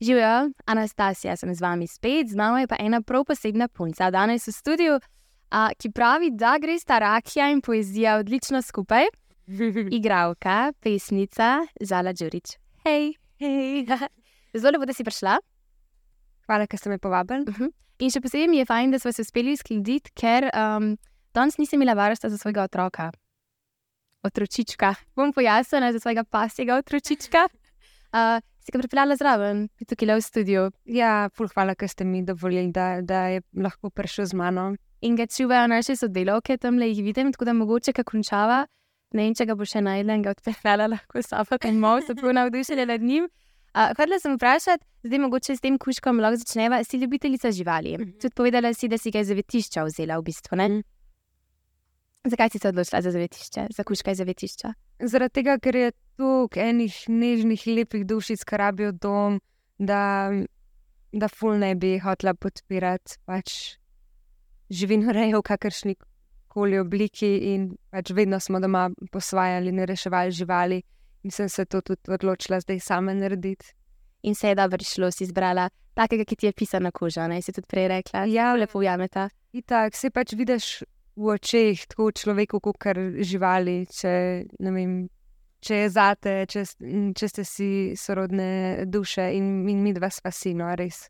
Živijo, Anastasija, sem z vami spet, z mano je pa ena prav posebna punca, danes v studiu, a, ki pravi, da gre sta rakija in poezija odlično skupaj. Igravka, pesnica, Zala Đurič. Hej, hej. Zelo lepo, da si prišla. Hvala, ker ste me povabili. Uh -huh. In še posebej mi je fajn, da smo se uspeli uskladiti, ker um, danes nisem imela varstva za svojega otroka. Otročička. Bom pojasnila za svojega pasjega otročička. Uh, si ga pripeljala zraven, tukaj le v studiu. Ja, ful, hvala, ker ste mi dovolili, da, da je lahko prišel z mano. In ga čuvajo naše sodelavke, tam le jih vidim, tako da mogoče, ko končava, ne vem, če ga bo še najdel in ga odpeljala lahko sapa, in malo so tako navdušeni nad njim. Uh, Hodila sem vprašati, zdaj mogoče s tem kuškom lahko začneva, si ljubiteljica živali. Mm -hmm. Tudi povedala si, da si ga iz zavetišča vzela v bistvu. Mm -hmm. Zakaj si se odločila za zavetišče, za kuška iz zavetišča? Zaradi tega, ker je tu enih nežnih, lepih dušic, ki rabijo dom, da, da ful ne bi hotela podpirati pač živinorejo v kakršni koli obliki in pač vedno smo doma posvajali in reševali živali in sem se to tudi odločila zdaj sama narediti. In se je dobro šlo, si izbrala takega, ki ti je pisal na kožo, ne si tudi prej rekla. Ja, lepo ujameta. In tako se pač vidiš v očeh, tako človeku, kot kar živali. Če, vem, če je zate, če, če ste si sorodne duše in, in mi dva sva sino, res,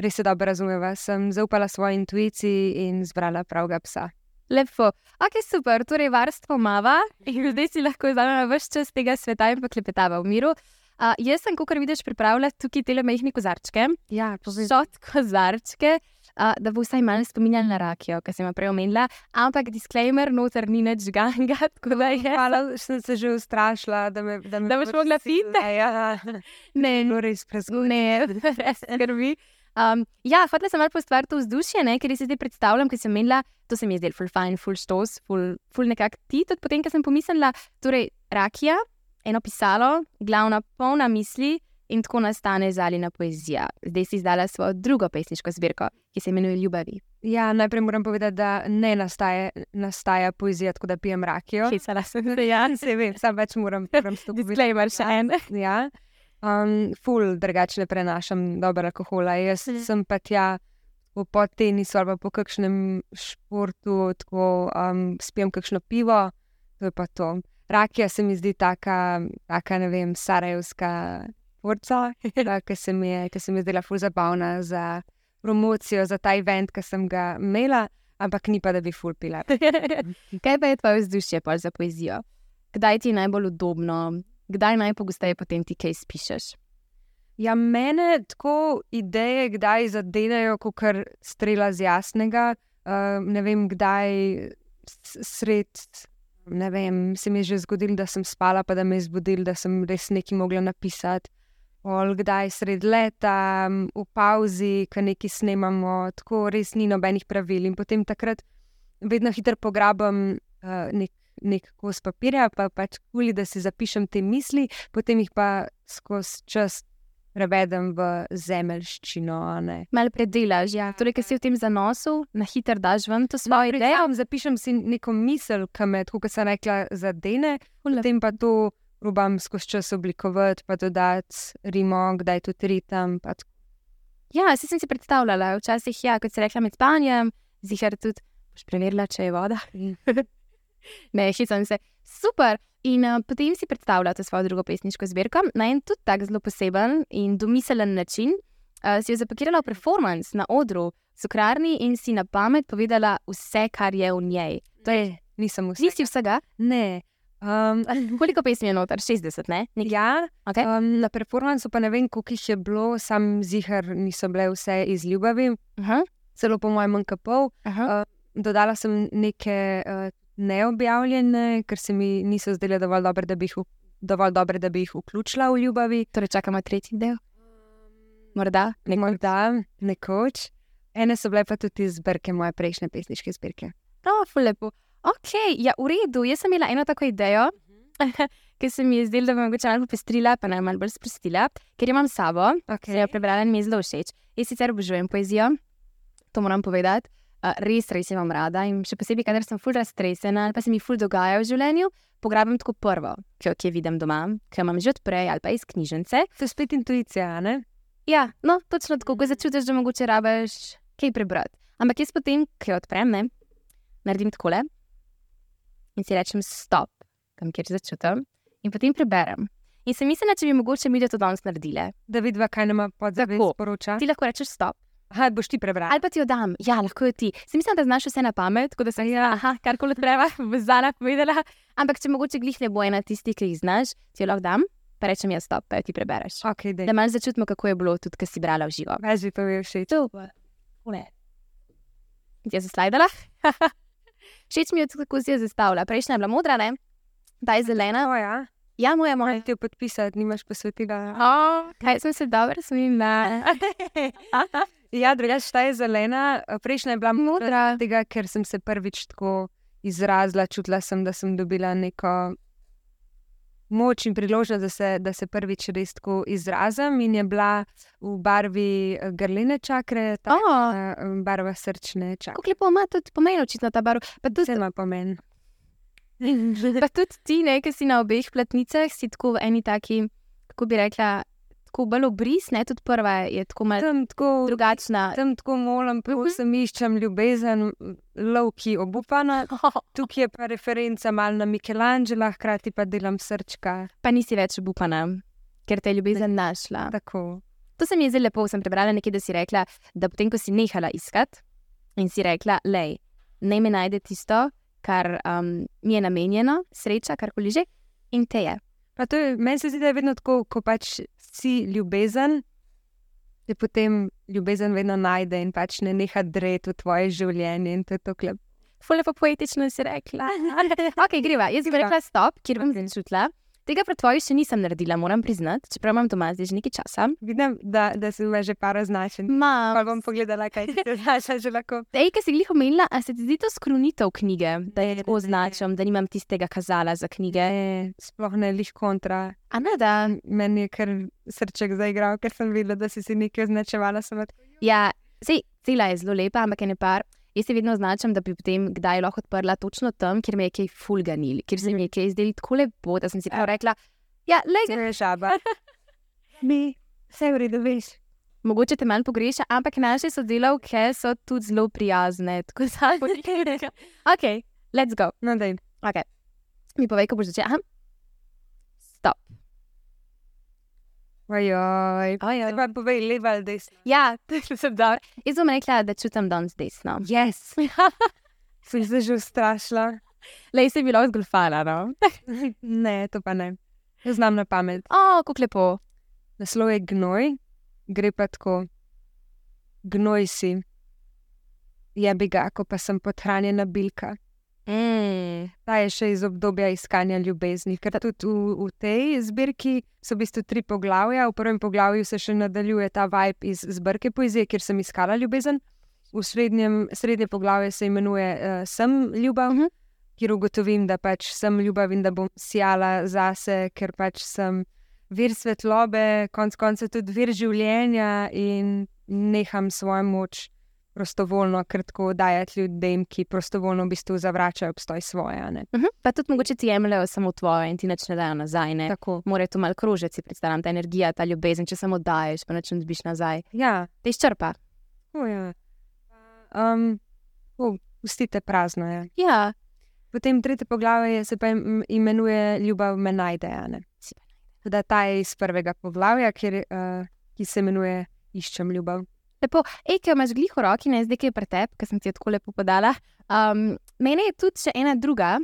res se dobro razumeva. Sem zaupala svoji intuiciji in zbrala pravega psa. Lepo, ok, super, torej varstvo mava in zdaj si lahko vzamemo vse čas tega sveta in pa klepetava v miru. Uh, jaz sem, kot vidiš, pripravljala tukaj te majhne kozarčke. Ja, šot kozarčke, uh, da bo vsaj malo spominjal na rakijo, ki sem jo prej omenila. Ampak disclaimer, noter ni nič ganga. Hvala, sem se že ustrašila, da me, da me da boš mogla piti. Ja, ne, no, res prezgodaj. Ne, res skrbi. Um, ja, hotela sem malo postvariti vzdušje, ne, ker si zdaj predstavljam, ker sem imela, to se mi je zdelo, full fine, full stos, full, full nekak ti. Tudi potem, ker sem pomislila, torej rakija, eno pisalo, glavna polna misli in tako nastane zalina poezija. Zdaj si izdala svojo drugo pesniško zbirko, ki se imenuje Ljubavi. Ja, najprej moram povedati, da ne nastaje, nastaja poezija, tako da pijem rakijo. Pisala sem se, ja, se vem, sam več moram, moram stopiti. Disclaimer še en. Ja. Um, ful, drugače prenašam dobro alkohola. Jaz mm. sem pa tja po tenisu ali po kakšnem športu, tako um, spijem kakšno pivo, to je pa to. Rakija se mi zdi taka, taka ne vem, sarajevska porca, ki se mi je, je zdela ful zabavna za promocijo, za ta event, ki sem ga imela, ampak ni pa, da bi ful pila. Kaj pa je tvoje vzdušje za poezijo? Kdaj ti je najbolj udobno, kdaj najpogosteje potem ti kaj pišeš? Ja, mene tako ideje, kdaj zadenejo, kot kar strela z jasnega. Uh, ne vem, kdaj sred. Ne vem, se mi je že zgodilo, da sem spala, pa da me je zbudil, da sem res nekaj mogla napisati. Ol, kdaj sred leta, v pauzi, ki nekaj snemamo, tako res ni nobenih pravil. In potem takrat vedno hitro pograbam uh, nek, nek kos papirja, pa pač kuli, da si zapišem te misli, potem jih pa skozi čas prevedem v zemeljščino. Malo predelaš, ja. Torej, ker si v tem zanosu, na hiter daš ven to svoje ideje. Ja, zapišem si neko misel, ki me, kot sem rekla, zadene, potem pa to probam skozi čas oblikovati, pa dodati rimo, kdaj tudi ritem. Ja, si sem si predstavljala, včasih, ja, kot si rekla, med spanjem, zihar tudi, boš preverila, če je voda. ne, hitam se. Super. In uh, potem si predstavljate svojo drugo pesniško zbirko na en tudi tako zelo poseben in domiselen način. Uh, si jo zapakirala v performance na odru, cukrarni in si na pamet povedala vse, kar je v njej. To je, nisem vse. Nisi vsega? Ne. Um, koliko pesmi je noter? 60, ne? Nek? Ja, okay. um, na performancu pa ne vem, koliko jih je bilo, sam zihar niso bile vse iz ljubavi, uh -huh. celo po mojem, pol. Uh -huh. uh, dodala sem neke. Uh, neobjavljene, ker se mi niso zdele dovolj dobre, da bi jih, dovolj dobre, da bi jih vključila v ljubavi. Torej, čakamo tretji del. Morda, nekoč. Morda, nekoč. Ene so bile pa tudi zbirke moje prejšnje pesniške zbirke. No, lepo. Ok, ja, v redu. Jaz sem imela eno tako idejo, ki se mi je zdela, da bi mogoče malo popestrila, pa naj malo bolj sprostila, ker imam sabo, okay. ki jo prebrala in mi je zelo všeč. Jaz sicer obožujem poezijo, to moram povedati. uh, res, res imam rada in še posebej, kadar sem ful raztresena ali pa se mi ful dogaja v življenju, pograbim tako prvo, ki jo jo vidim doma, ki jo imam že odprej ali pa iz knjižnice. To je spet intuicija, ne? Ja, no, točno tako, ko začutiš, da mogoče rabiš kaj prebrati. Ampak jaz potem, ki jo odprem, ne, naredim takole in si rečem stop, tam kjer začutim, in potem preberem. In se mislim, če bi mogoče mi to danes naredile. Da vidva, kaj nama podzavest sporoča. Ti lahko rečeš stop. Aha, boš ti prebral. Ali pa ti jo dam, ja, lahko jo ti. Se mislim, da znaš vse na pamet, tako da sem ja, aha, karkoli odpreva, bo zala povedala. Ampak če mogoče glih ne bo ena tistih, ki jih znaš, ti jo lahko dam, pa rečem jaz stop, pa jo ti prebereš. Ok, Da dej. malo začutimo, kako je bilo tudi, ko si brala v živo. Več bi pa mi všeč. Super. Ule. Ti je zaslajdala? Všeč mi je kako si jo zastavlja. Prejšnja je bila modra, ne? Ta je zelena. O, ja. Ja, moja, moja. Moram ti jo podpisati, nimaš posvetila. Oh, kaj sem se dobro smila. Ja, drugače ta je zelena, prejšnja je bila modra. Modra. Tega, ker sem se prvič tako izrazila, čutila sem, da sem dobila neko moč in priložnost, da se, da se prvič res tako izrazim. In je bila v barvi eh, grline čakre, ta Oh, oh. barva srčne čakre. kako lepo ima tudi pomen, očitno ta barva. Pa tudi ima pomen. Pa tudi ti, ne, ki si na obeh platnicah, si tako v eni taki, kako bi rekla, tako bolj obris, ne, tudi prva je tako malce Tam tako, drugačna. tam tako molim, predvsem iščem ljubezen, lovki obupana. Tukaj je pa referenca mal na Michelangela, hkrati pa delam srčka. Pa nisi več obupana, ker te je ljubezen našla. Tako. To se mi je zelo lepo, sem prebrala nekaj, da si rekla, da potem, ko si nehala iskati in si rekla, lej, naj me najde tisto, kar um, mi je namenjeno, sreča, karkoli že, in te je. Pa to je, meni se zdi, da je vedno tako, ko pač si ljubezen, te potem ljubezen vedno najde in pač ne neha dreti v tvoje življenje. In to je to klep. Fule pa poetično si rekla. ok, greva. Jaz bi rekla stop, kjer bom začutila. Tega pred tvojo še nisem naredila, moram priznati, čeprav imam doma zdaj že nekaj časa. Vidim, da, da si me že par označen. Pa Ma, bom pogledala, kaj ti znaša že lahko. Ej, ki si jih omenila, a se ti zdi to skrunitev knjige, da je tako označam, da nimam tistega kazala za knjige? Ne, sploh ne lih kontra. A ne, da. Meni je kar srček zaigral, ker sem videla, da si si nekaj označevala. Tako, Ja, sej, cela je zelo lepa, ampak je ne par. Jaz se vedno označam, da bi potem kdaj lahko odprla točno tam, kjer me je kaj fulganil, kjer se mi je kaj zdelo tako lepo, da sem si prav rekla, ja, le, "To je žaba. Mi, vse v redu, veš. mogoče te manj pogreša, ampak naše sodelavke so tudi zelo prijazne, tako da bo nekaj rekla. Ok, let's go. No, daj. Okay. Mi povej, ko boš začela. Aha. Stop. Ojoj. Ojoj. Pa povej, leva ali desna. Ja, to sem dobro. Jaz bom rekla, da čutim danes desno. Yes. Sem se že ustrašila. Lej se bilo zgolfala, no. ne, to pa ne. Jaz znam na pamet. O, kako lepo. Naslov je gnoj, gre pa tako. Gnoj si. Jebi ga, ko pa sem podhranjena bilka. Mm. Ta je še iz obdobja iskanja ljubezni. Ker tudi v, v tej zbirki so v bistvu tri poglavja. V prvem poglavju se še nadaljuje ta vibe iz zbirke poezije, kjer sem iskala ljubezen. V srednjem, srednje poglavje se imenuje uh, Sem ljubav, Mhm. kjer ugotovim, da pač sem ljubav in da bom sijala zase, ker pač sem vir svetlobe, konc koncev tudi vir življenja in neham svojo moč prostovoljno, ker tako dajati ljudem, ki prostovoljno v bistvu zavračajo obstoj svoje. Uh -huh. Pa tudi mogoče ti jemljajo samo tvoje in ti nič ne dajo nazaj. Ne? Tako. Mora to malo krožiti, si predstavljam, ta energija, ta ljubezen, če samo daješ, pa nič ne dobiš nazaj. Ja, Te izčrpa. o, ja. Um, o, pustite prazno. Je. Ja, Potem tretje poglavje se pa im- imenuje Ljubav me najde. Da ta je iz prvega poglavja, kjer, uh, ki se imenuje Iščem ljubav. Lepo. Ej, ki jo imaš glih v roki, ne zdaj, ki je pretep, ker sem ti jo tako lepo podala. Um, mene je tudi še ena druga,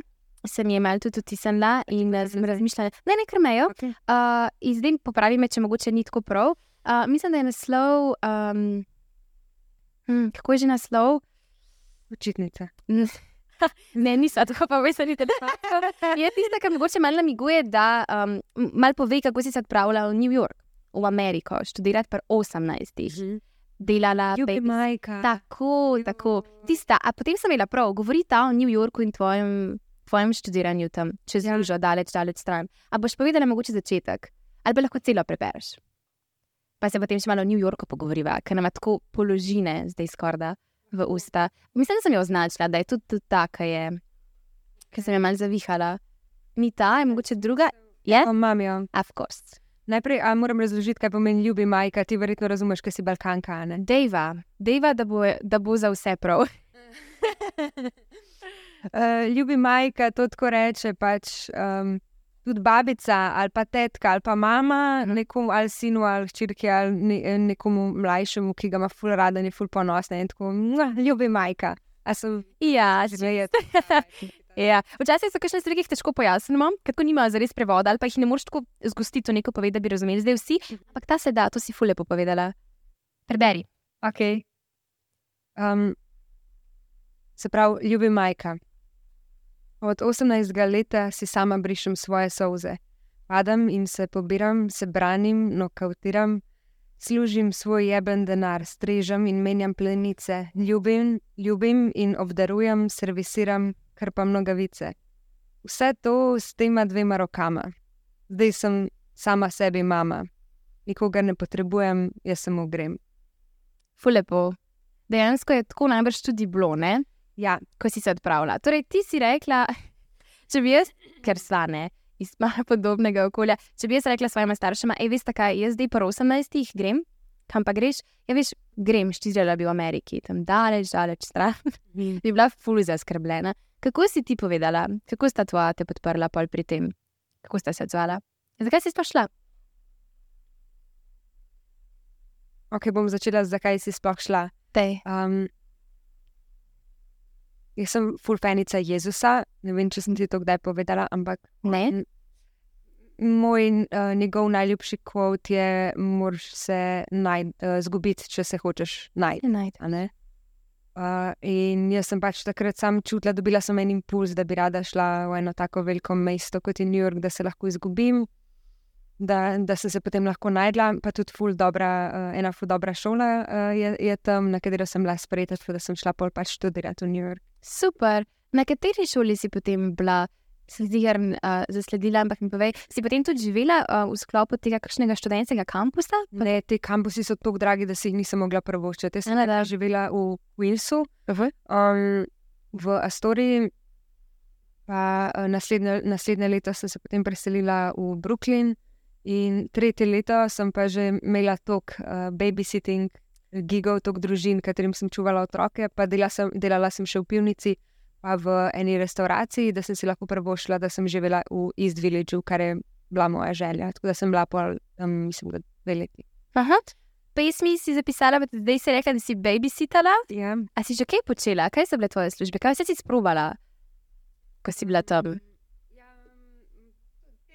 se mi je malo tudi utisnila in sem razmišljala, ne, ne krmejo. Okay. Uh, in zdaj popravi me, če mogoče ni tako prav. Uh, mislim, da je naslov. Um, hm, kako je že naslov? Učitnica. Ne, niso, tako pa veš, da ni telefon. Je tista, ki mogoče malo namiguje, da um, malo pove, kako si se odpravila v New York, v Ameriko, študirati pri 18. Delala Ljubi baby- majka. Tako, tako. Tista, a potem sem imela prav, govori ta o New Yorku in tvojem, tvojem študiranju tam, čez Ja. južo, daleč, daleč stran. A boš povedala mogoče začetek, ali pa lahko celo prebereš. Pa se potem še malo o New Yorku pogovoriva, ker nam tako položine zdaj skorda. v usta. Mislim, da sem jo označila, da je tudi, tudi ta, ki je, ki sem jo malo zavihala. Ni ta, je mogoče druga. Je? Oh, Imam jo. Of course. Najprej a, moram razložiti, kaj pomeni ljubi majka. Ti verjetno razumeš, kaj si balkanka. ne? Dejva, dejva da, bo, da bo za vse prav. Uh, ljubi majka, to tako reče. Pač, um, tudi babica, ali pa tetka, ali pa mama, Mhm. nekomu ali sinu, ali hčerki, ali ne, nekomu mlajšemu, ki ga ima ful rada in je ful ponosna. In tako, "Mua, ljubi majka. A sem Ja, zmejet. ja. Včasih so kakšne stvari, ki jih težko pojasnimo, ker tako nimajo zares prevoda ali pa jih ne moreš tako zgostiti v neko povedati, da bi razumeli. Zdaj vsi, ampak ta se da, to si fule povedala. Preberi. Okay. Um, se pravi, ljubi majka. Od 18. leta si sama brišem svoje solze. Padam in se pobiram, se branim, nokautiram, služim svoj jeben denar, strežem in menjam plenice, ljubim, ljubim in obdarujem, servisiram, krpam nogavice. Vse to s tema dvema rokama. Zdaj sem sama sebi mama. Nikogar ne potrebujem, jaz samo grem. Fulepo. Dejansko je tako najbrž tudi bilo, ne? Ja, ko si se odpravila. Torej, ti si rekla, če bi jaz, ker slane. Iz malo podobnega okolja. Če bi jaz rekla svojima staršema, hej, veste kaj, jaz zdaj po 18 grem, kam pa greš? Ja, veš, grem, štizljala bi v Ameriki, tam daleč, daleč stran. bi bila ful zaskrbljena. Kako si ti povedala, kako sta tvoja te podprla pol pri tem? Kako sta se odzvala? Zakaj si sploh šla? ok, bom začela, zakaj si sploh šla. Tej. Um, jaz sem fulfenica Jezusa, ne vem, če sem ti to kdaj povedala, ampak Ne? moj uh, njegov najljubši kvot je: moraš se najd, uh, zgubiti, če se hočeš najti. Najti. Uh, in jaz sem pač takrat sam čutila, dobila sem en impuls, da bi rada šla v eno tako veliko mesto kot je New York, da se lahko izgubim, da, da sem se potem lahko najdla. Pa tudi ful dobra, uh, ena ful dobra šola uh, je, je tam, na katero sem bila sprejeta, tako da sem šla pol pač študirati v New York. Super. Na kateri šoli si potem bila? Se zdi, da uh, zasledila, ampak mi povej, si potem tudi živela uh, v sklopu tega kakšnega študentskega kampusa? Ne, te kampusi so tako dragi, da si jih nisem mogla prvoščiti. Jaz sem najprej živela v Walesu, Uh -huh. um, v Astoriji, pa uh, naslednje, naslednje leto sem se potem preselila v Brooklyn, in tretje leto sem pa že imela tok uh, babysitting, gigov, tok družin, katerim sem čuvala otroke, pa dela sem, delala sem še v pivnici. Pa v eni restavraciji, da sem si lahko prvošla, da sem živela v East Villageu, kar je bila moja želja. Tako da sem bila pol, um, mislim, da dve leti. Aha. Pesmi si zapisala, zdaj si rekla, da si babysitala. Ja. A si že kaj počela? Kaj so bile tvoje službe? Kaj vse si sprovala, ko si bila tam?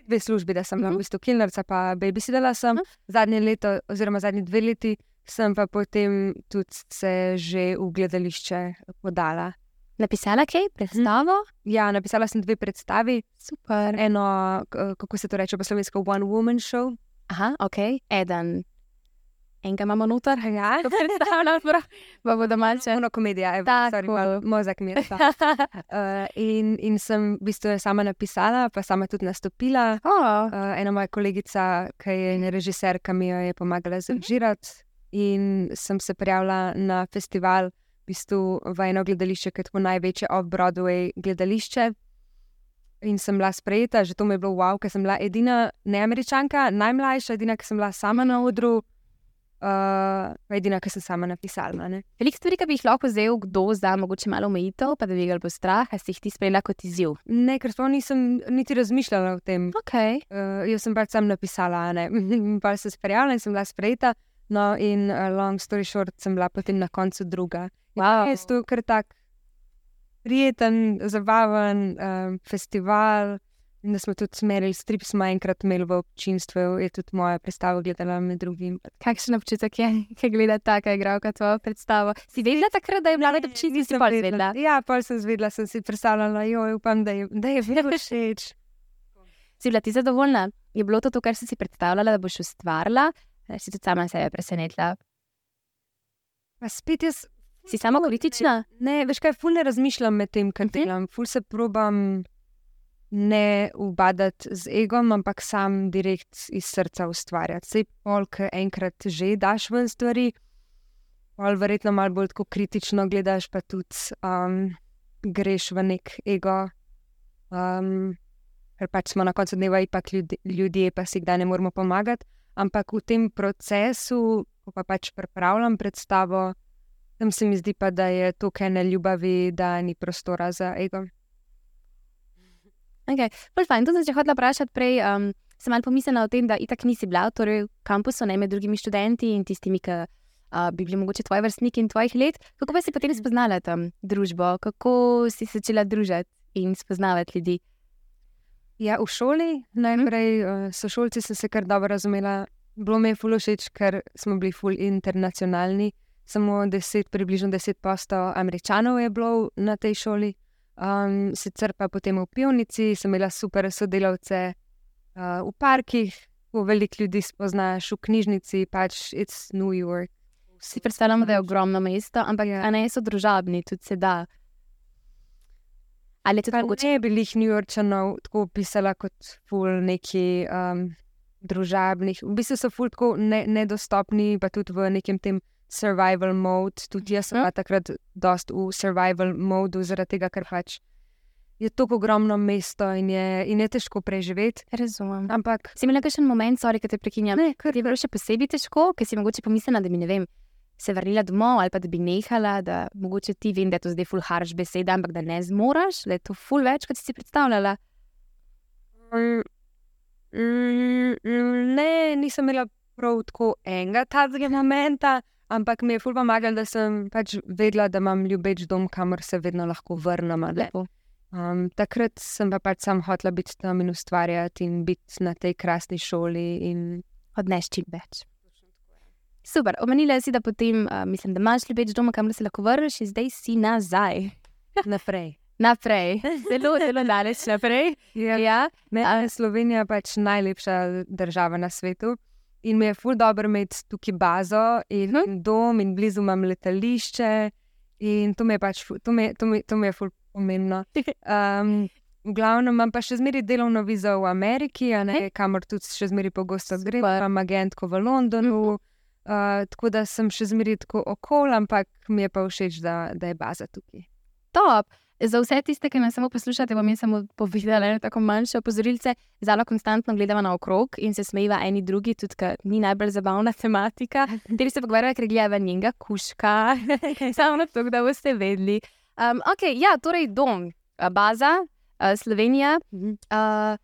Dve službi, da sem bila Mhm. v bistvu kilnerca, pa babysitala sem. Mhm. Zadnje leto, oziroma zadnji dve leti, sem pa potem tudi se že v gledališče podala. Napisala kaj, predstavo? Ja, napisala sem dve predstavi. Super. Eno, kako se to reče po slovensko, One Woman Show. Aha, ok, eden. Enega imamo noter, Ja, ko predstavljam, prav, pa bodo malce. Ono komedija, evo, Tako. sorry, malo mozak mi je. Uh, in, in sem v bistvu sama napisala, pa sama tudi nastopila. oh, Uh, ena moja kolegica, ki je režiserka, mi jo je pomagala zrežirati, in sem se prijavila na festival, v bistvu v eno gledališče, ki je tako največje off-Broadway gledališče. In sem bila sprejeta, že to mi je bilo wow, ker sem bila edina neameričanka, najmlajša, edina, ki sem bila sama na odru, uh, edina, ki sem sama napisala. Ne? Veliko stvari, ki bi jih lahko vzel kdo za mogoče malo omejitev, pa da bi ga bo strah, a si jih ti sprejela kot izziv. ne, ker sploh nisem niti razmišljala o tem. Ok, Uh, jaz sem pač sam napisala, ne. pa sem se prijavila in sem bila sprejeta. No, in uh, long story short, sem bila potem na koncu druga. wow. Je to kar tak prijeten, zabaven um, festival. In da smo tudi smerili strip, smo enkrat imeli v občinstvu, je tudi moja predstava gledala med drugim. Kakšen občutek je, ki gleda taka igralka tvojo predstavo? Si vedela takrat, da je bila med občinstvi, si pa vedela? Ja, pa sem zvedela, sem si predstavljala, joj, upam, da je, da je vedno všeč. Si bila ti zadovoljna? Je bilo to to, kar si si predstavljala, da boš ustvarila? Ali Si tudi sama sebe presenetila? Pa spet jaz Si samo kritična? Ne, veš kaj, ful ne razmišljam med tem, kar Mhm. delam. Ful se probam ne ubadati z egom, ampak sam direkt iz srca ustvarjati. Sej pol, ki enkrat že daš ven stvari, pol verjetno malo bolj tako kritično gledaš, pa tudi um, greš v nek ego. Um, ker pač smo na koncu dneva ipak ljudje, ljudje, pa si kdaj ne moremo pomagati. Ampak v tem procesu, ko pa pač pripravljam predstavo, tam se mi zdi pa, da je to kaj ne ljubavi, da ni prostora za ego. Okay. Fajn, to sem se hodila vprašati prej. Um, sem malo pomislila o tem, da itak nisi bila torej v kampusu, ne med drugimi študenti in tistimi, ki uh, bi bili mogoče tvoji vrstniki in tvojih let. Kako pa si potem spoznala tam družbo, kako si začela družiti in spoznavati ljudi? Ja, v šoli najprej uh, so šolci se kar dobro razumela. Bilo mi je ful všeč, ker smo bili ful internacionalni. Samo deset, približno deset postov američanov je bilo na tej šoli. Um, sicer pa potem v pivnici sem imela super sodelavce, uh, v parkih, ko veliko ljudi spoznaš, v knjižnici, pač it's New York. Si predstavljamo, da je ogromno mesto, ampak ja. ne so družabni, tudi se da. Ali je to tako? Ne bi jih New Yorkčanov tako opisala kot ful neki um, družabnih. V bistvu so ful tako ne, nedostopni, pa tudi v nekem tem survival mode. Tudi jaz sem hm? takrat dost v survival modu, zaradi tega, ker pač je to ogromno mesto in je, in je težko preživeti. Razumem. Ampak si imel kakšen moment, sorry, ki te prekinjam? Ne, ker je bilo še posebej težko, ker si mogoče pomislila, da bi ne vem. Se vrnila domov, ali pa da bi nehala, da mogoče ti vem, da je to zdaj full harš beseda, ampak da ne zmoraš, da je to full več, kot si si predstavljala. Ne, nisem imela prav tako enega takega momenta, ampak mi je full pomagal, da sem pač vedela, da imam ljubeč dom, kamor se vedno lahko vrnem. Um, takrat sem pa pač sam hotela biti tam in ustvarjati in biti na tej krasni šoli in odnesti čim več. Super, omenila si, da potem, uh, mislim, da imaš ljubeč doma, kamor se lahko vrneš, in zdaj si nazaj. naprej. naprej. Zelo, zelo daleč naprej. Ja, ja. Ne, uh, Slovenija je pač najlepša država na svetu. In mi je ful dobro imeti tukaj bazo in hm? dom, in blizu imam letališče. In to mi je pač, to mi, to mi, to mi je ful pomembno. Um, v glavnem imam pa še zmeraj delovno vizo v Ameriki, ne, kamor tudi še zmeraj pogosto grem, imam agentko v Londonu. Uh, tako da sem še zmeraj tako okol, ampak mi je pa všeč, da, da je baza tukaj. Top. Za vse tiste, ki me samo poslušate, bom jaz samo povedala eno tako manjše opozorilce. Zelo konstantno gledamo na okrog in se smejiva eni drugi, tudi ker ni najbolj zabavna tematika. Te bi se pogovarjali, ker gledava njega, kuška, samo na to, da boste vedeli. Um, ok, ja, torej dom, baza, uh, Slovenija. Uh,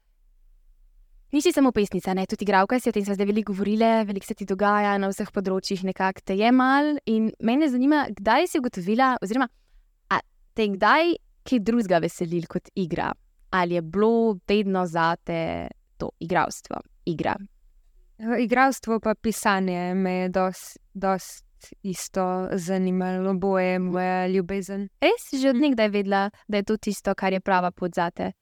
Nisi samo pesnica, ne, tudi igralka, si o tem zdaj veliko govorila, veliko se ti dogaja na vseh področjih, nekako te je mal. In mene zanima, kdaj si ugotovila, oziroma te kdaj kaj drugega veselil kot igra? Ali je bilo vedno za te to igralstvo, igra? Igralstvo pa pisanje me je dosti isto zanimalo, boje moja ljubezen. Res si že od nekdaj vedela, da je to tisto, kar je prava pot za te.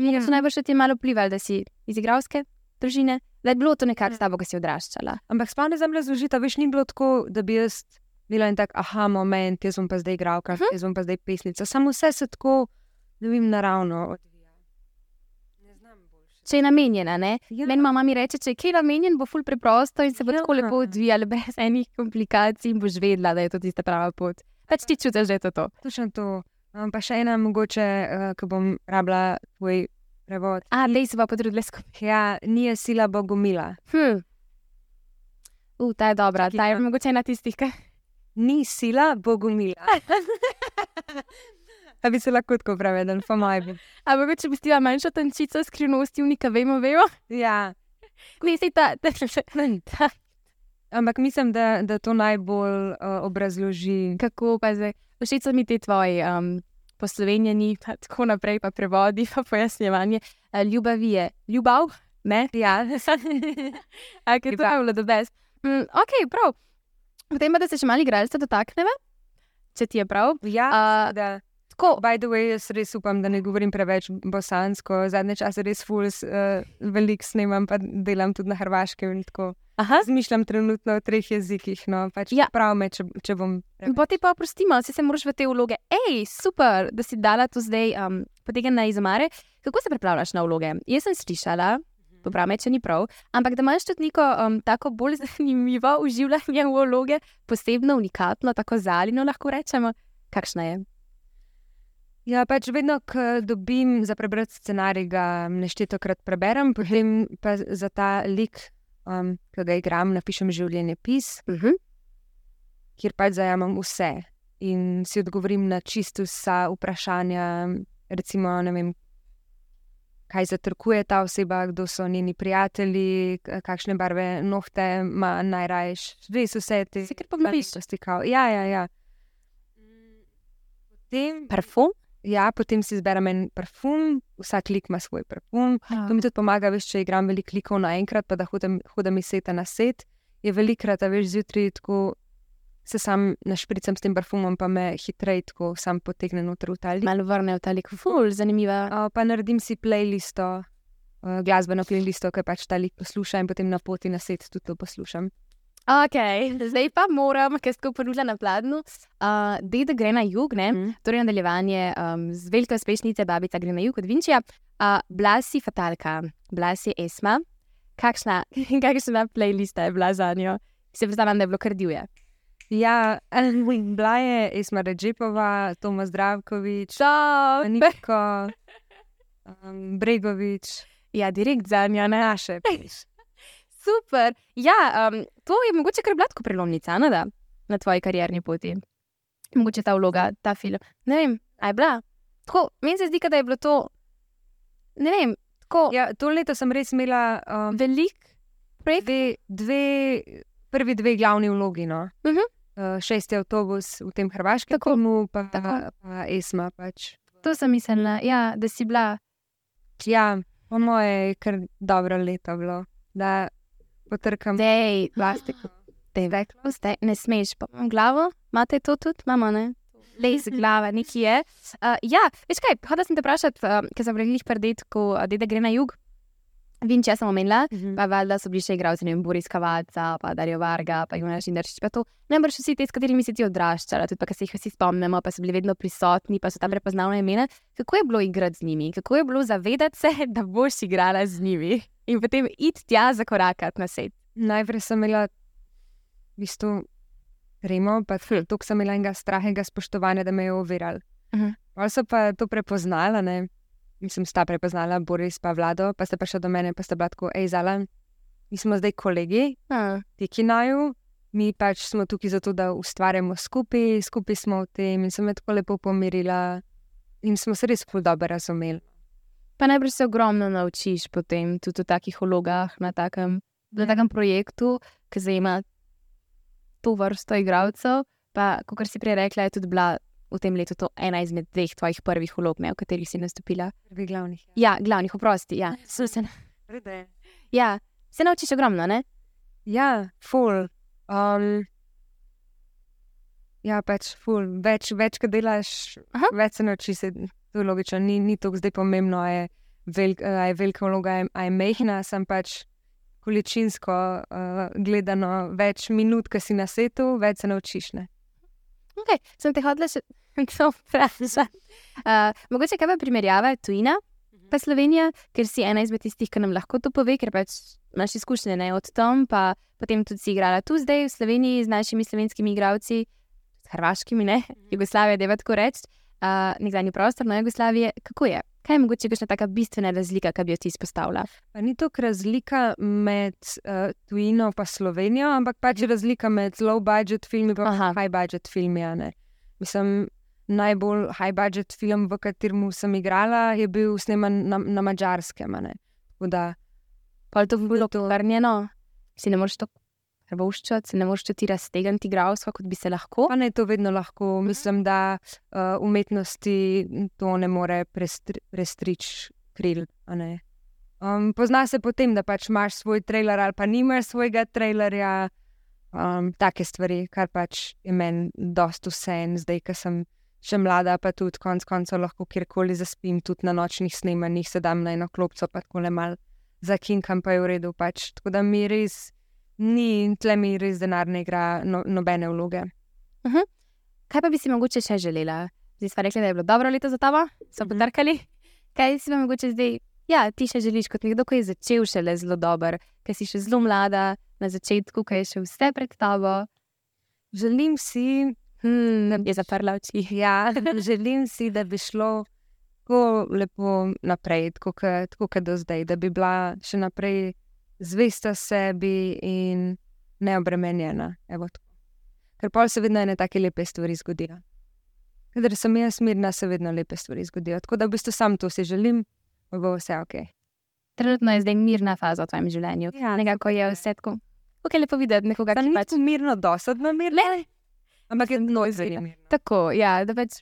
Ja. So najbrž ti malo vplivali, da si iz igralske družine, da je bilo to nekaj s tabo, ki si odraščala. Ampak spane zemlje zložita, veš, ni bilo tako, da bi jaz bila en tak aha moment, jaz sem pa zdaj igralka, hm? jaz sem pa zdaj pesnica. Samo vse se tako, ne vem, naravno. če je namenjena. Ja. Meni mama mi reče, če je kaj namenjen, bo ful preprosto in se bo ja. tako lepo odvijalo, brez enih komplikacij in boš vedela, da je to tista prava pot. Pač ti čutiš, da je to to. Točno to. Um, pa še ena mogoče, uh, ko bom rabila tvoj prevod. A, da se pa potrudila skupaj. Ja, ni je sila bogomila. Hm. Uh, ta je dobra, ta je mogoče ena tistih, ki. Ni sila bogomila. Da bi se lahko tako prevedel, pa maj bi. Ampak če bi stila manjša tančica skrivnosti, unika vemo, vemo. Ja. Ne, ta, da se še ne da. Ampak mislim, da, da to najbolj uh, obrazloži. Kako pa zdaj? Všeč so mi ti tvoji um, poslovenjeni, pa tako naprej, pa prevodi, pa pojasnjevanje. Uh, ljubav je ljubav, ne? Ja. Ampak je bilo do best. Mm, ok, prav. Potem pa, da se še malo igralca dotaknemo, če ti je prav. Ja, uh, da. Tako, by the way, jaz res upam, da ne govorim preveč bosansko. Zadnje čase res fuls, uh, veliko snemam, pa delam tudi na hrvaškem. Zmišljam trenutno o treh jezikih. No, pač ja. Prav me, če, če bom. Pa ti pa oprostimo, si se moraš v te vloge. Hej, super, da si dala to zdaj um, potegnjena iz omare. Kako se pripravljaš na vloge? Jaz sem slišala, popravi, če ni prav. Ampak da imaš tudi neko um, tako bolj zanimivo uživanje v vloge, posebno unikatno, tako zalino lahko rečemo, kakšna je. Ja, pač vedno, ko dobim za prebrati scenarij, ga neštetokrat preberem, potem pa za ta lik, um, ki ga igram, napišem življenje pis, Uh -huh. kjer pač zajamem vse in si odgovorim na čisto vsa vprašanja. Recimo, ne vem, kaj zatrkuje ta oseba, kdo so njeni prijatelji, kakšne barve nohte ima najrajš. Res vse te Si kar ponoviš. stvari. Ja, ja, ja. Potem, Parfum? Ja, potem si izberem en parfum, vsak lik ima svoj parfum. To mi tudi pomaga, veš, če igram veliko klikov naenkrat, pa da hodim, hodim iz seta na set. Je velikrat, veš, zjutraj tako se sam našpricam s tem parfumom, pa me hitreje tako sam potegne noter v ta lik. Malo vrne v ta lik, ful, zanimiva. Uh, pa naredim si playlisto, uh, glasbeno playlisto, ki pač ta lik posluša in potem na poti na set tudi to poslušam. Ok, zdaj pa moram, ker sem ponudila na pladnju. Uh, Deda gre na jug, ne? Mm. torej nadaljevanje um, z veliko uspešnice, babica gre na jug od Vinčija. Uh, Blasi Fatalka, Blasi Esma. Kakšna, kakšna playlista je bila za njo? Se predstavljam, da je bilo kar divje. Ja, bila je Esma Ređepova, Tomas Zdravkovič! Niko, um, Bregovič, Ja, direkt za njo, ne? naše. Super. Ja, um, to je mogoče kar blatko prelomnica, ne da, na tvoji karierni poti. Mogoče ta vloga, ta film. Ne vem, a je bila. Tako, meni se zdi, da je bilo to, ne vem, tako ja. To leto sem res imela um, velik projekt. dve, dve, prvi dve glavni vlogi. No. Mhm. Uh, šesti avtobus v tem hrvaškem Tako. filmu, pa, Tako. pa Esma. Pač. To sem mislila, ja, da si bila. Ja, po moje je kar dobro leto bilo, da potrkam. Dej, plastiko. Dej, veklo, zdaj ne smeš, pa imam glavo, imate to tudi, mama ne. Les glava, nekje je. Uh, ja, veš kaj, hodila sem te vprašati, uh, ker sem rekla, predeti, ko uh, deda gre na jug. Vem, če sem omenila, Mhm. pa valjda so bili še igralci, ne vem, Boris Kavaca, pa Dario Varga, pa Jonas Šinderšič, pa to. Najbrž vsi ti, s katerimi si ti odraščala, tudi pa, ki se jih vsi spomnimo, pa so bili vedno prisotni, pa so tam prepoznavna imena. Kako je bilo igrati z njimi, kako je bilo zavedati se, da boš igrala z njimi in potem iti tja za korakat na svet. Najprej sem imela v bistvu remo, pa Hm. to sem imela enega strahega spoštovanja, da me je oviral. Mhm. Pa so pa to prepoznala, ne. Mislim, sta prepoznala Boris pa vlado, pa sta prišla do mene, pa sta bila tako, hej, zala, mi smo zdaj kolegi, Uh, ti ki naju, mi pač smo tukaj zato, da ustvarjamo skupaj, skupaj smo v tem in sem me tako lepo pomirila in smo se res ful dobro razumeli. pa najbrž se ogromno naučiš potem tudi v takih vlogah, na takem, na takem projektu, ki zajema to vrsto igralcev. Pa, kot si prej rekla, je tudi bila v tem letu to ena izmed dveh tvojih prvih vlog, ne, v katerih si nastopila. Prvi glavnih. Ja, glavnih, oprosti. Ja, so se, Ja. ja, se naučiš ogromno, ne? Ja, ful. Um, ja, pač ful. Več, več ko delaš, Aha. več se naučiš, se- to je logično. Ni, ni to zdaj pomembno, je, velik, a je velika vloga, je- je mehna, sem pač količinsko uh, gledano več minut, ki si na svetu, več se naučiš. Ne? Okay, sem te hodila še to vprašati. Uh, mogoče kaj pa primerjava tujina, pa Slovenija, ker si ena izmed tistih, ki nam lahko to pove, ker pač imaš izkušnje ne, od tam, pa potem tudi si igrala tu zdaj v Sloveniji z našimi slovenskimi igravci, s hrvaškimi, ne, Jugoslavija, da je tako reči, uh, nekdanji prostor na Jugoslavije. Kako je? Kaj je mogoče kakšna taka bistvena razlika, ki bi jo ti izpostavila? Pa ni to razlika med uh, tujino in Slovenijo, ampak pač razlika med low budget filmi in high budget filmi. Mislim, najbolj high budget film, v katerem sem igrala, je bil sneman na, na mačarskem. da Pa to bilo vrnjeno, si ne moreš to prvoščati, se ne moreš ti raztegniti igralstva, kot bi se lahko. pa ne to vedno lahko. Mislim, da uh, umetnosti to ne more prestri, prestrič kril. Um, pozna se potem, da pač imaš svoj trailer ali pa nimaš svojega trailerja. Um, take stvari, kar pač je meni dosta vse en, zdaj, ki sem še mlada, pa tudi konec koncev lahko kjerkoli zaspim, tudi na nočnih snemanjih, sedam na eno klopco, pa tako le mal zakinkam, pa je v redu. Pač. Tako da mi res ni, in tle mi res denar ne igra no, nobene vloge. Kaj pa bi si mogoče še želela? Zdaj smo rekli, da je bilo dobro leto za tabo, so Mhm. potrkali. Kaj si pa mogoče zdaj, ja, ti še želiš kot nekdo, ki je začel šele zelo dober, ki si še zelo mlada na začetku, ki je še vse pred tabo. Želim si, Hmm, je zaprla oči. ja, želim si, da bi šlo tako lepo naprej, tako kot tako kot do zdaj, da bi bila še naprej zvesta sebi in neobremenjena. Evo, tako. Ker pa se vedno ene take lepe stvari zgodijo. Ker sem jaz mirna, se vedno lepe stvari zgodijo. Tako da v bistvu sam to si želim, da bo vse ok. Trenutno je zdaj mirna faza v tvojem življenju. Ja, Nekako je vse tako. Kako je lepo videti nekoga, ki pač pač mirno, dosadno mirno, Le, ampak je zelo mirno. tako, ja, da pač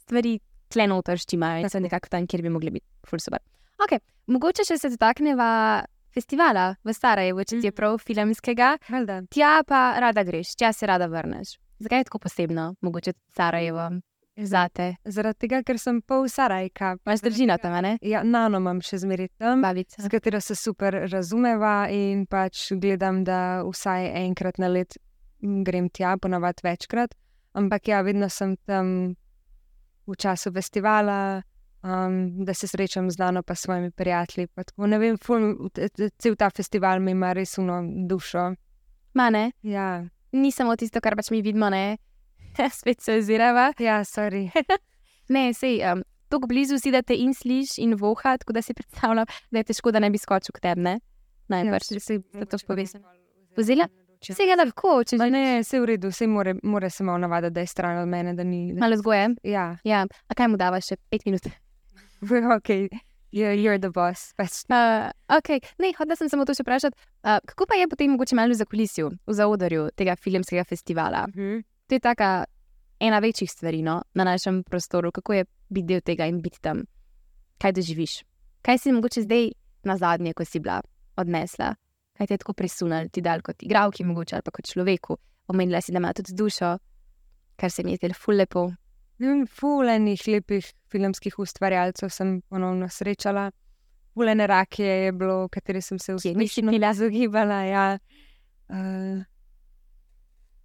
stvari tleno utrščimajo in so nekako tam, kjer bi mogli biti. Ful super. Ok, mogoče še se dotakneva festivala v Sarajevu, če ti je Mhm. prav filmskega. Valjda. Tja pa rada greš, tja se rada vrneš. Zakaj je tako posebno, mogoče Sarajevo, zate? Zaradi tega, ker sem pol Sarajka. Imaš družino tam, ne? Ja, nano imam še zmeraj tam. Babica. s katero se super razumeva in pač gledam, da vsaj enkrat na let m, grem tja, ponavadi večkrat. Ampak ja, vedno sem tam v času festivala, um, da se srečam z Nano pa s svojimi prijatelji. Tako, ne vem, ful, cel ta festival mi ima res uno dušo. Mane, Ja, ni samo tisto, kar pač mi vidimo, ne? Spet se ozirava. ja sorry. Ne, sej, um, tako blizu si, da te in sliš in voha, tako da si predstavljam, da je težko, da ne bi skočil k tebi? Najbrž. Ja, saj da to mogoče povezano. Vzela? vzela Vsega lahko, če Ma že ne, vse v redu, vse more, more se malo navaditi, da je stran od mene, ni. Da, malo zgoje. ja, Ja, a kaj mu dava še pet minut? ok, you're, you're the boss. Pač, Uh, ok, ne, hodila sem samo to še vprašati. Uh, kako pa je potem mogoče malo za kulisju, v zaodrju tega filmskega festivala? Mhm. To je taka ena večjih stvari no, na našem prostoru, kako je biti del tega in biti tam. Kaj doživiš? Kaj si mogoče zdaj na zadnje, ko si bila odnesla? Kaj te je tako presunalo, ti dal kot igravki, mogoče ali pa kot človeku? Omenila si, da ima tudi dušo, kar se mi je zdelo ful lepo. Ne vem, Fulenih lepih filmskih ustvarjalcev sem ponovno srečala. Fulene rakije je bilo, kateri sem se Kje nisi uspešno bila? izogibala. Ja. Uh,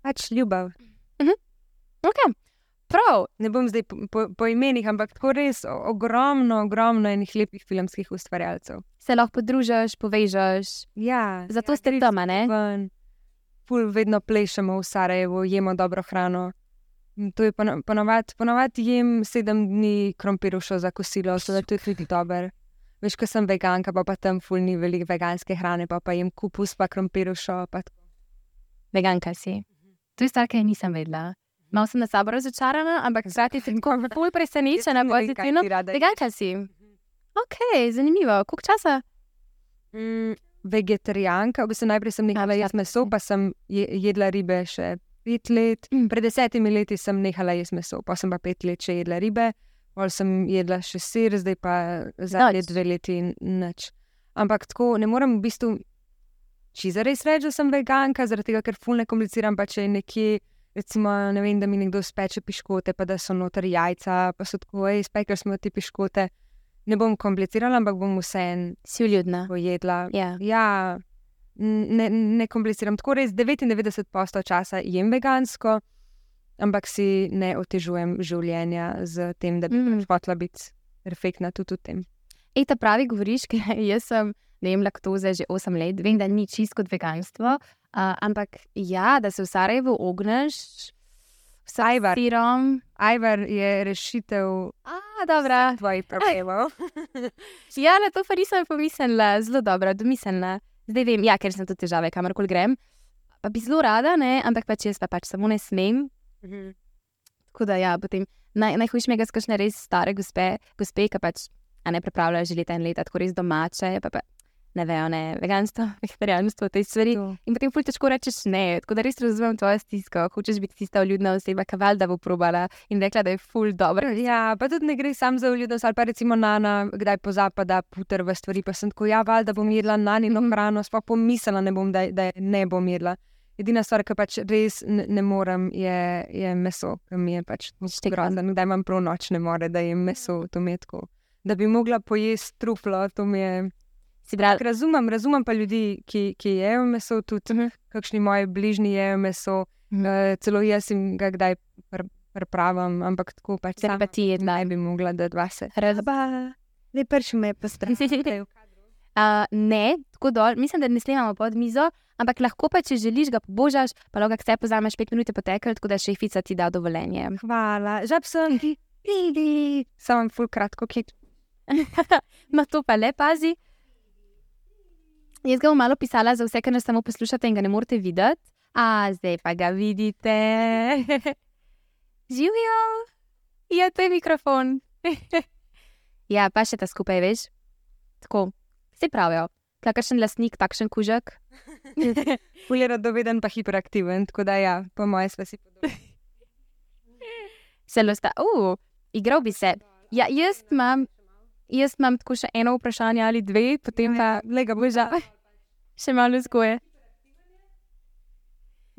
pač ljubav. Okay. Prav, Ne bom zdaj po, po, po imenih, ampak tako res ogromno, ogromno enih lepih filmskih ustvarjalcev. se lahko podružiš, povežeš. Ja, Zato ja, ste tam, a ne? ven. Ful, vedno plešemo v Sarajevu, jemo dobro hrano. To je pono- ponovadi, ponovadi jem sedem dni krompirušo za kosilo, so da to je tudi dobro. Veš, ko sem veganka, pa, pa tam ful ni veliko veganske hrane, pa, pa jem kupus, pa krompirušo. Pa tako. Veganka si. To je stvar, ki nisem vedela. Malo sem na sabo razočarana, ampak hkrati sem tako bolj presenečena, pozitivno. Veganka si. Ok, zanimivo. Koliko časa? Mm, vegetarijanka, v bistvu najprej sem nehala jesti meso, pa sem je, jedla ribe še pet let. Mm. Pred desetimi leti sem nehala jesti meso, pa sem pa pet let še jedla ribe, pol sem jedla še sir, zdaj pa zadnje dve leti nič. Ampak tako ne morem v bistvu čiza res reči, da sem veganka, zaradi tega, ker ful ne kompliciram, pa če je nekje. Recimo, ne vem, da mi nekdo speče piškote, pa da so noter jajca, pa so tako, hej, spekli smo ti piškote. Ne bom komplicirala, ampak bom vseeno Si vljudna. pojedla. Ja. Ja, n- ne, ne kompliciram. Tako res 99% časa jem vegansko, ampak si ne otežujem življenja z tem, da bi Mm. mm. hotela biti perfektna tudi v tem. Ej, ta pravi govoriš, ker jaz sem, ne vem, laktoze že 8 let, vem, da ni čisto kot veganstvo, uh, ampak ja, da se v Sarajevu ogneš, vsaj Ajvar. sirom. Ajvar je rešitev A, dobra. tvojih problemov. Ja, na to pa nisem pomislila, zelo dobra, domiselna. Zdaj vem, ja, ker sem tu težave, kamorkoli grem. Pa bi zelo rada, ne, ampak pač jaz pa pač samo ne smem. Tako da, ja, potem naj, najhujše mi je, kakšne res stare gospe, gospe ki pač ne pripravljajo že leta in leta, tako res domače, pa, pa ne vejo, ne veganstvo, vegetarijanstvo, te stvari. To. In potem ful težko rečeš ne, tako da res razumem tvojo stisko. Hočeš biti tista vljudna oseba, ki valjda bo probala in rekla, da je ful dobro. Ja, pa tudi ne gre sam za vljudnost, ali pa recimo Nana, kdaj pozapada puter v stvari, pa sem tako, ja, valjda bom jedla nanino Mhm. hrano, sploh pomislila ne bom, da, da je ne bom jedla. Edina stvar, ki pač res ne, ne morem, je, je meso, ki mi je pač grozno. Kdaj imam prav nočne more, da jem meso, to mi je tako. Da bi mogla pojesti truflo, to mi je. Si Tak Razumem, razumem pa ljudi, ki, ki jejo meso, tudi Mhm. kakšni moji bližnji jejo meso. Mhm. Uh, celo jaz jim ga kdaj pr- pripravim, ampak tako pač sama pa ti jedna. ne bi mogla, da dva se. Raz, Ba. Ne, prši me je postrani. Uh, ne, tako dol, mislim, da ne snemamo pod mizo, ampak lahko pa, če želiš, ga pobožaš, pa lahko vse pozameš, pet minut je potekel, tako da šefica ti da dovoljenje. Hvala, žab sem ti, vidi, samo ful kratko kit. Ma to pa le pazi. Jaz ga bom malo pisala za vse, ki nas samo poslušate in ga ne morete videti. A zdaj pa ga vidite. Živijo. Ja, to je mikrofon. ja, pa še ta skupaj, veš. Tako, vsi pravijo. Kakšen lasnik, takšen kužek. Ful je radoveden, pa hiperaktiven, tako da ja, po moje sva si podobni. Zelo sta, uh, igral bi se. Ja, jaz imam, jaz imam tako še eno vprašanje ali dve, potem pa Lega bo boža. Še malo zgoje.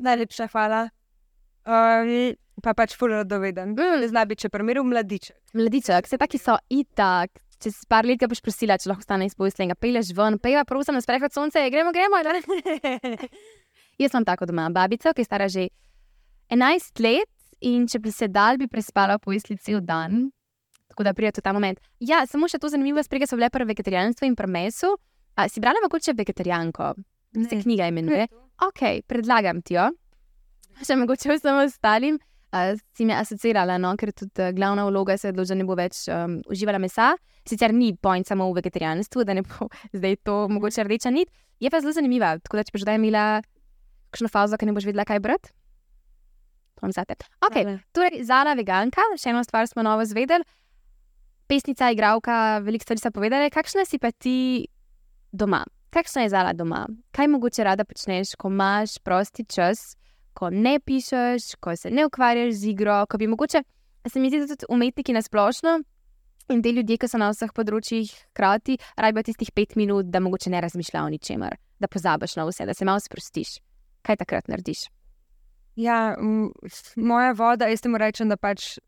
Najlepša hvala. Um, pa pač ful radoveden. Mm. Zna biti, če primeru mladiček. Mladiček, vse taki so itak. Čez par let ga boš prosila, če lahko stane iz postelja, peleš ven, pejva, prosim, na sprehod sonce, gremo, gremo. Jaz sem tako doma, babica, ki je stara že 11 let in če bi se dal, bi prespala v postelji cel dan. Tako da pride ta moment. Ja, samo še to zanimivo, sprege so bile pri vegetarijanstvu in pri mesu. A, si brala mogoče vegetarijanko? Se Ne. knjiga imenuje. Ok, predlagam ti jo. Še mogoče vsem ostalim. Uh, si me asociirala, no? ker tudi uh, glavna vloga se je odločila, da ne bo več um, uživala mesa. Sicer ni point samo v vegetarijanstvu, da ne bo zdaj to mogoče rdeča nit. Je pa zelo zanimiva. Tako da, če boš zdaj imela kakšno fazo, ki ne boš vedela, kaj brati. To vam zate. Ok, Hvala. torej Zala veganka, še eno stvar smo novo zvedeli. Pesnica, igralka, veliko stvari so povedali. Kakšna si pa ti doma? Kakšna je Zala doma? Kaj mogoče rada počneš, ko imaš prosti čas, ko ne pišeš, ko se ne ukvarjaš z igro, ko bi mogoče, se mi zdi, da tudi umetniki na splošno in te ljudje, ki so na vseh področjih hkrati, rabijo tistih pet minut, da mogoče ne razmišljajo o ničemer, da pozabiš na vse, da se malo sprostiš. Kaj takrat narediš? Ja, moja voda, jaz temu rečem, da pač,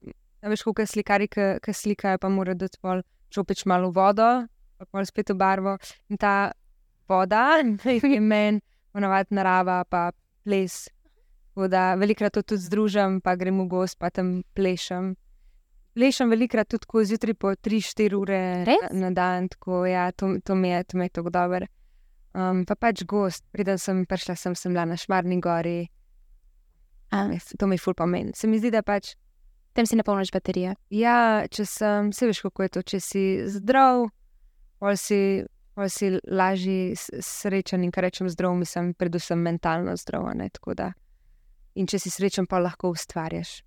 a veš, kot slikari, ki slikajo, pa mora dati pol čopič malo vodo, pa pol spet v barvo. In ta voda je meni, ponovadi narava, pa ples. Tako da velikrat to tudi združim, pa grem v gost, pa tam plešem. Plešem velikrat tudi tako zjutraj po 3-4 ure Res? na dan, tako ja, to, to mi je, to mi je tako dobro. Um, pa pač gost, preden sem prišla, sem, sem bila na Šmarni gori, A, to mi ful pomeni. Se mi zdi, da pač tem si napolniš baterije. Ja, če sem, se veš, kako je to, če si zdrav, pol si, pol si lažji, s- srečen in kar rečem zdrav, mislim, predvsem mentalno zdrav. Ne, da. in če si srečen, pa lahko ustvarjaš.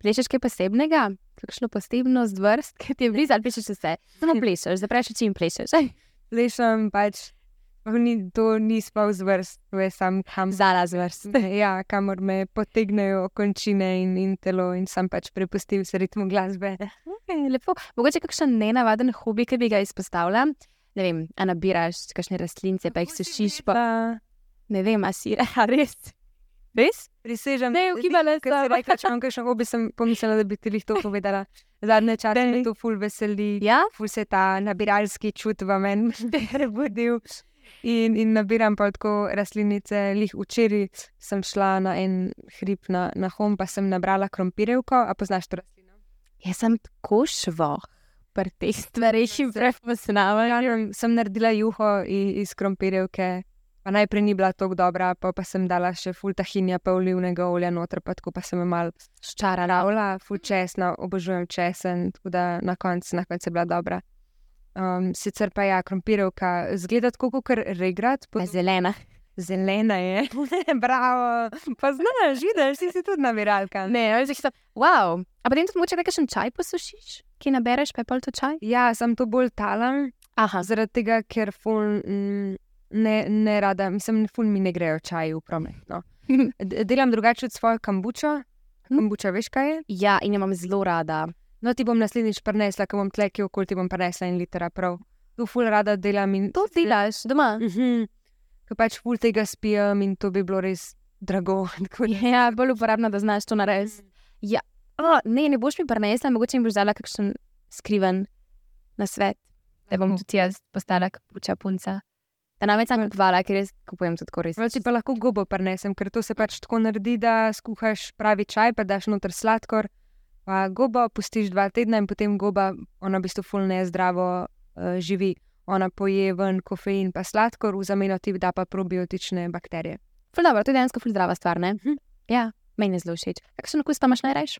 Plešeš kaj posebnega, kakšno posebnost vrst, ki ti je blizu, ali plešeš vse. Samo plešeš, zapreš oči in plešeš. Plešem pač, pa ni, to ni spav z vrst, to je sam kam. Zala z vrst. Ja, kamor me potegnejo končine in, in telo, in sem pač prepustil se ritmu glasbe. Okay, lepo. Mogoče kakšen nenavaden hobi, ki bi ga izpostavila. Ne vem, a nabiraš kakšne rastlince, pa jih sušiš, pa ne vem, a si a res. Res? prisežem, Ne, ugibala Ker si sem. rekla, če imam kakšen hobi, sem pomislila, da bi ti jih to povedala. Zadnje čase me to ful veseli, Ja, ful se ta nabiralski čut v meni prebudil. In, in nabiram pa tako rastlinice. Lih včeraj sem šla na en hrib na, na hom, pa sem nabrala krompirjevko. A poznaš to rastlino? jaz sem tako švoh pri teh stvareh in prepoznavam. Ja, sem naredila juho iz, krompirjevke. Pa najprej ni bila tako dobra, pa, pa sem dala še ful tahinja, pa olivnega olja noter, pa tako pa sem jo mal Ščarala. Ful česna, obožujem česen, tako da na koncu na koncu je bila dobra. Um, sicer pa ja, krompirjevka zgleda tako kot regrat, Pa zelena. zelena je. Bravo, pa znaš, vidiš, ti si tudi nabiralka. Ne, jaz sem, wow. A potem tudi mogoče kakšen čaj posušiš, ki nabereš, pa je pol to čaj? Ja, sem to bolj talam, Aha, zaradi tega, ker ful mm, ne, ne rada, mislim, ful mi ne grejo čaji v promet. No. Delam drugače od svojo kambučo. Kambuča, veš kaj je? ja, in jo imam zelo rada. No, ti bom naslednjič prinesla, ko bom tlekil, okoli ti bom prinesla en liter, prav. Tu ful rada delam in To delaš doma. Mhm. Ker pač ful tega spijem in to bi bilo res drago. Ja, bolj uporabno, da znaš to narediti. Ja, o, ne, ne boš mi prenesla, mogoče mi boš dala kakšen skriven na svet, da bom tudi jaz postala kapuča punca. Da nam več sam kupovala, ker jaz kupujem tudi res. Prav ti pa lahko gobo prinesem, ker to se pač tako naredi, da skuhaš pravi čaj, pa daš noter sladkor, pa gobo pustiš dva tedna in potem goba, ona v bistvu ful nezdravo uh, živi. Ona poje ven kofein, pa sladkor, v zameno ti da pa probiotične bakterije. Ful dobro, to je dejansko ful zdrava stvar, ne? Mhm. Ja, meni je zelo všeč. Kakšen okus pa imaš najrajš?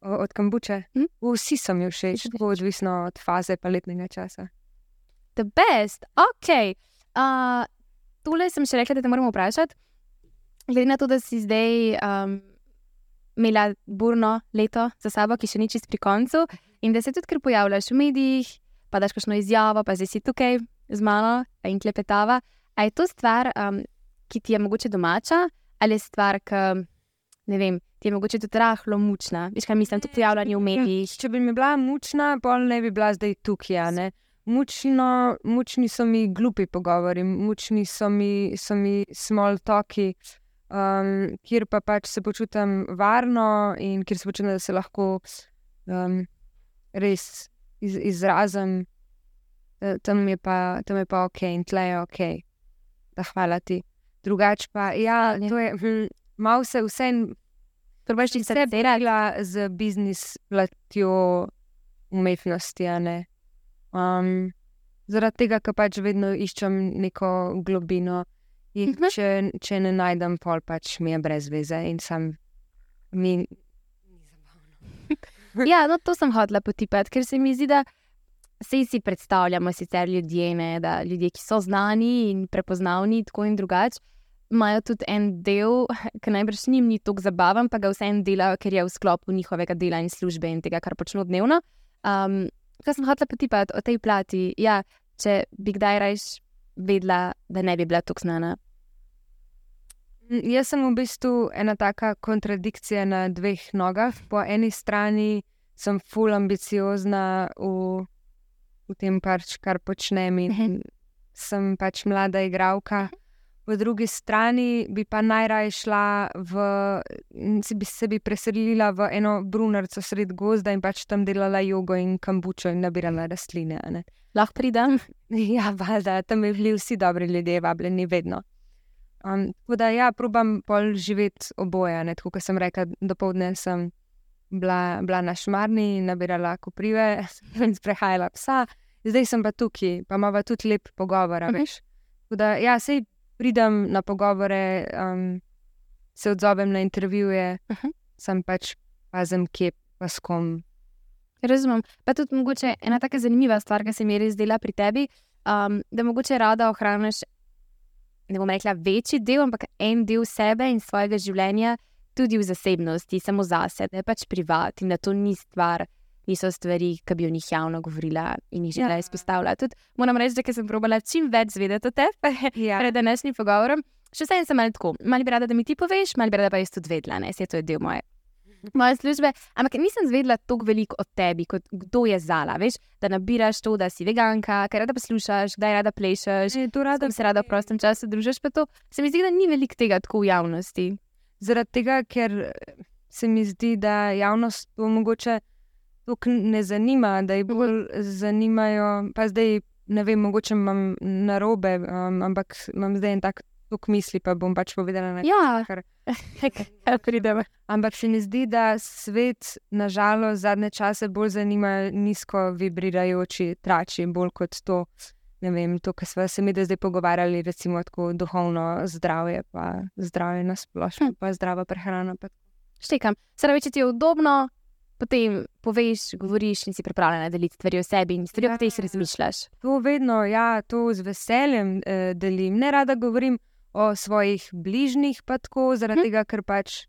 O, od kambuče. Mhm. Vsi so mi všeč, tako odvisno od faze pa letnega časa. The best, ok. Uh, tole sem še rekla, da te moramo vprašati. Glede na to, da si zdaj um, imela burno leto za sabo, ki še ni čist pri koncu, in da se tudi kar pojavljaš v medijih, pa daš kakšno izjavo, pa zdaj si tukaj z mano in klepetava. A je to stvar, um, ki ti je mogoče domača, ali je stvar, ki ne vem, ti je mogoče tudi rahlo mučna? Veš, kaj mislim, to pojavljanje v medijih. Če bi mi bila mučna, pol ne bi bila zdaj tukaj. ne. Mučno, mučni so mi glupi pogovori, mučni so mi, so mi small talki, um, kjer pa pač se počutim varno in kjer se počutim, da se lahko um, res iz, izrazim. Tam je, pa, tam je pa ok in tle je ok, da hvala ti. Drugač pa, ja, to je, hm, malo se vse ti Vse se delala z biznis platjo umetnosti. Um, zaradi tega, ker pač vedno iščem neko globino. In Mhm. če, če ne najdem, pol pač mi je brez veze in sam mi. Ja, no, to sem hotela potipati, ker se mi zdi, da se si predstavljamo sicer ljudje, ne, da ljudje, ki so znani in prepoznavni, tako in drugače, imajo tudi en del, ki najbrž njim ni tako zabaven, pa ga vseeno delajo, ker je v sklopu njihovega dela in službe in tega, kar počnejo dnevno. Um, kaj sem hotela potipati o tej plati? Ja, če bi kdaj rajš vedela, da ne bi bila tako znana. Jaz sem v bistvu ena taka kontradikcija na dveh nogah. Po eni strani sem full ambiciozna v, v tem, pač, kar počnem in Mhm. sem pač mlada igralka. Po drugi strani bi pa najraje šla v, si bi se bi preselila v eno brunarco sred gozda in pač tam delala jogo in kambučo in nabirala rastline. Lahko pridem. Ja, valjda, tam bi bili vsi dobri ljudje, vabljeni vedno. Um, tako da, ja, probam pol živeti oboje. ne, Tako kot sem rekla, dopoledne sem bila, bila na šmarni, nabirala koprive in sprehajala psa, zdaj sem pa tukaj, pa imamo tudi lep pogovor. a Mhm. veš. Tako da, ja, sej pridem na pogovore, um, se odzovem na intervjuje, Mhm. sem pač pazem, kje pa s kom. Razumem. Pa tudi mogoče ena tako zanimiva stvar, ki se mi je res zdela pri tebi, um, da mogoče rada ohraniš, ne bom rekla večji del, ampak en del sebe in svojega življenja tudi v zasebnosti, samo zase, da je pač privat in da to ni stvar. Niso stvari, ki bi o njih javno govorila in jih želela Ja. ja. izpostavljati. Tudi moram reči, da sem probala čim več zvedeti o tebi Ja. pred današnjim pogovorom. Še vsem sem malo tako, malo bi rada, da mi ti poveš, malo bi rada, pa jaz tudi vedela, ne, se to je del moje moje službe, ampak nisem zvedela tako veliko o tebi, kot kdo je zala. Veš, da nabiraš to, da si veganka, kaj rada poslušaš, kdaj rada plešeš, Že to rada da se rada v prostem času družiš. Pa to se mi zdi, da ni veliko tega tako v javnosti. Zaradi tega, ker se mi zdi, da javnost to mogoče tako ne zanima, da jih bolj zanimajo. Pa zdaj ne vem, mogoče imam narobe, um, ampak imam zdaj en tak tok misli, pa bom pač povedala na Ja, kar. kaj pridemo. Ampak se mi zdi, da svet, nažalost, zadnje čase bolj zanima nizko vibrirajoči trači, bolj kot to. Ne vem, to, kar smo se mi zdaj pogovarjali, recimo tako duhovno zdravje, pa zdravje na splošno, Hm. pa zdrava prehrana. Pa Štekam. Sedaj, če ti je udobno, potem poveš, govoriš in si pripravljena deliti stvari o sebi in stvari, o Ja. katerih razmišljaš. To vedno, ja, to z veseljem eh, delim. Ne rada govorim o svojih bližnjih, pa tako, zaradi Mhm. tega, ker pač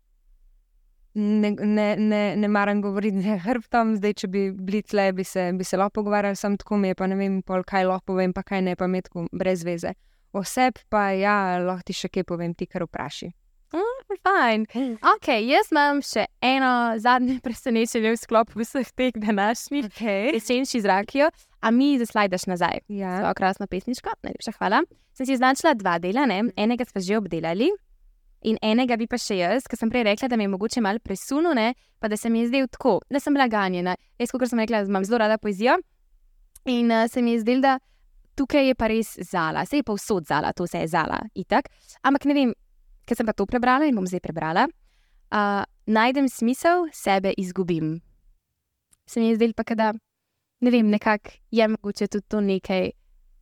ne, ne, ne, ne maram govoriti z hrbtom. Zdaj, če bi bili tle, bi se, bi se lahko pogovarjali, sem tako mi je, pa ne vem, pol, kaj lahko povem, pa kaj ne, pa me tako brez veze. Oseb pa ja, lahko ti še kaj povem, ti kar vpraši. Fajn. Ok, jaz imam še eno zadnje presenečenje v sklopu vseh teh današnjih. Okay. Jesenči zrakijo, a mi zaslajdaš nazaj. Ja. Svojo krasno pesniško, najlepša hvala. Sem si označila dva dela, ne? enega smo že obdelali. In enega bi pa še jaz, ker sem prej rekla, da mi je mogoče malo presuno, ne? pa da se mi je zdel tako, da sem bila ganjena. Jaz, kot sem rekla, imam zelo rada poezijo. In uh, se mi je zdel, da tukaj je pa res zala, se je pa vsod zala, to se je zala, itak. Ampak ne vem, ker sem pa to prebrala in bom zdaj prebrala. Uh, najdem smisel, sebe izgubim. Se mi je zdel pa, da ne vem, nekako je mogoče tudi to nekaj,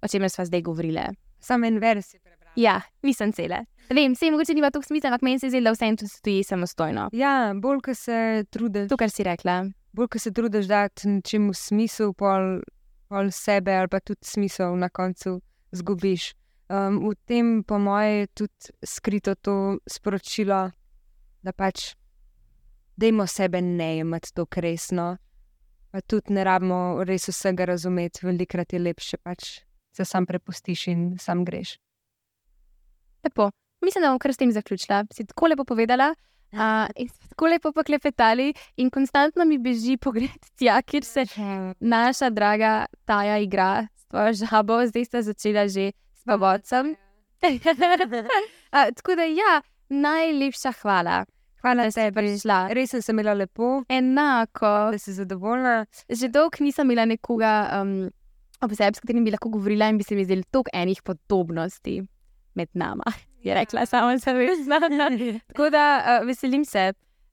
o čemer smo zdaj govorili. Samo en vers je prebral. Ja, nisem cele. Vem, se mogoče nima toliko smisla, ampak meni se zdi, da vse to stoji samostojno. Ja, bolj ko se trudiš, To, kar si rekla. bolj ko se trudiš dati nečemu smisel, pol, pol sebe ali pa tudi smisel na koncu zgubiš. Um, v tem, po mojem, je tudi skrito to sporočilo, da pač dajmo sebe ne jemati tako resno. Pa tudi ne rabimo res vsega razumeti, velikrat je lepše pač se sam prepustiš in sam greš. Lepo. Mislim, da bom kar s tem zaključila. Si tako lepo povedala. Uh, in smo tako lepo poklepetali, in konstantno mi beži pogled tja, kjer se naša draga Taja igra s tvojo žabo, zdaj sta začela že s povodcem. uh, tako da, ja, najlepša hvala, Hvala da si prišla. Res sem se imela lepo, Enako. da si zadovoljna. Že dolgo nisem imela nekoga um, ob sebi, s katerim bi lahko govorila, in bi se mi zdelo toliko enih podobnosti med nama. Je rekla sama zavestna. Tako da uh, veselim se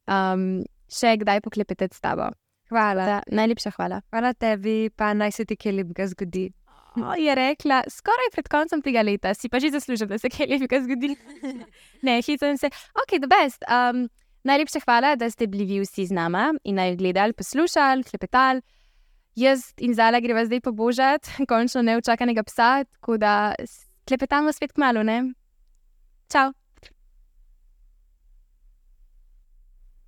um, še kdaj poklepetati s tabo. Hvala. Da, najlepša hvala. Hvala tebi, pa naj se ti kaj lepega zgodi. O, je rekla, skoraj pred koncem tega leta, si pa že zaslužil, da se kaj lepega zgodi. ne, hitam se. Ok, the best. Um, najlepša hvala, da ste bili vi vsi z nama in naj gledali, poslušali, klepetali. Jaz in Zala greva zdaj pobožati, končno neučakanega psa, tako da klepetamo svet k malu, ne? Čau!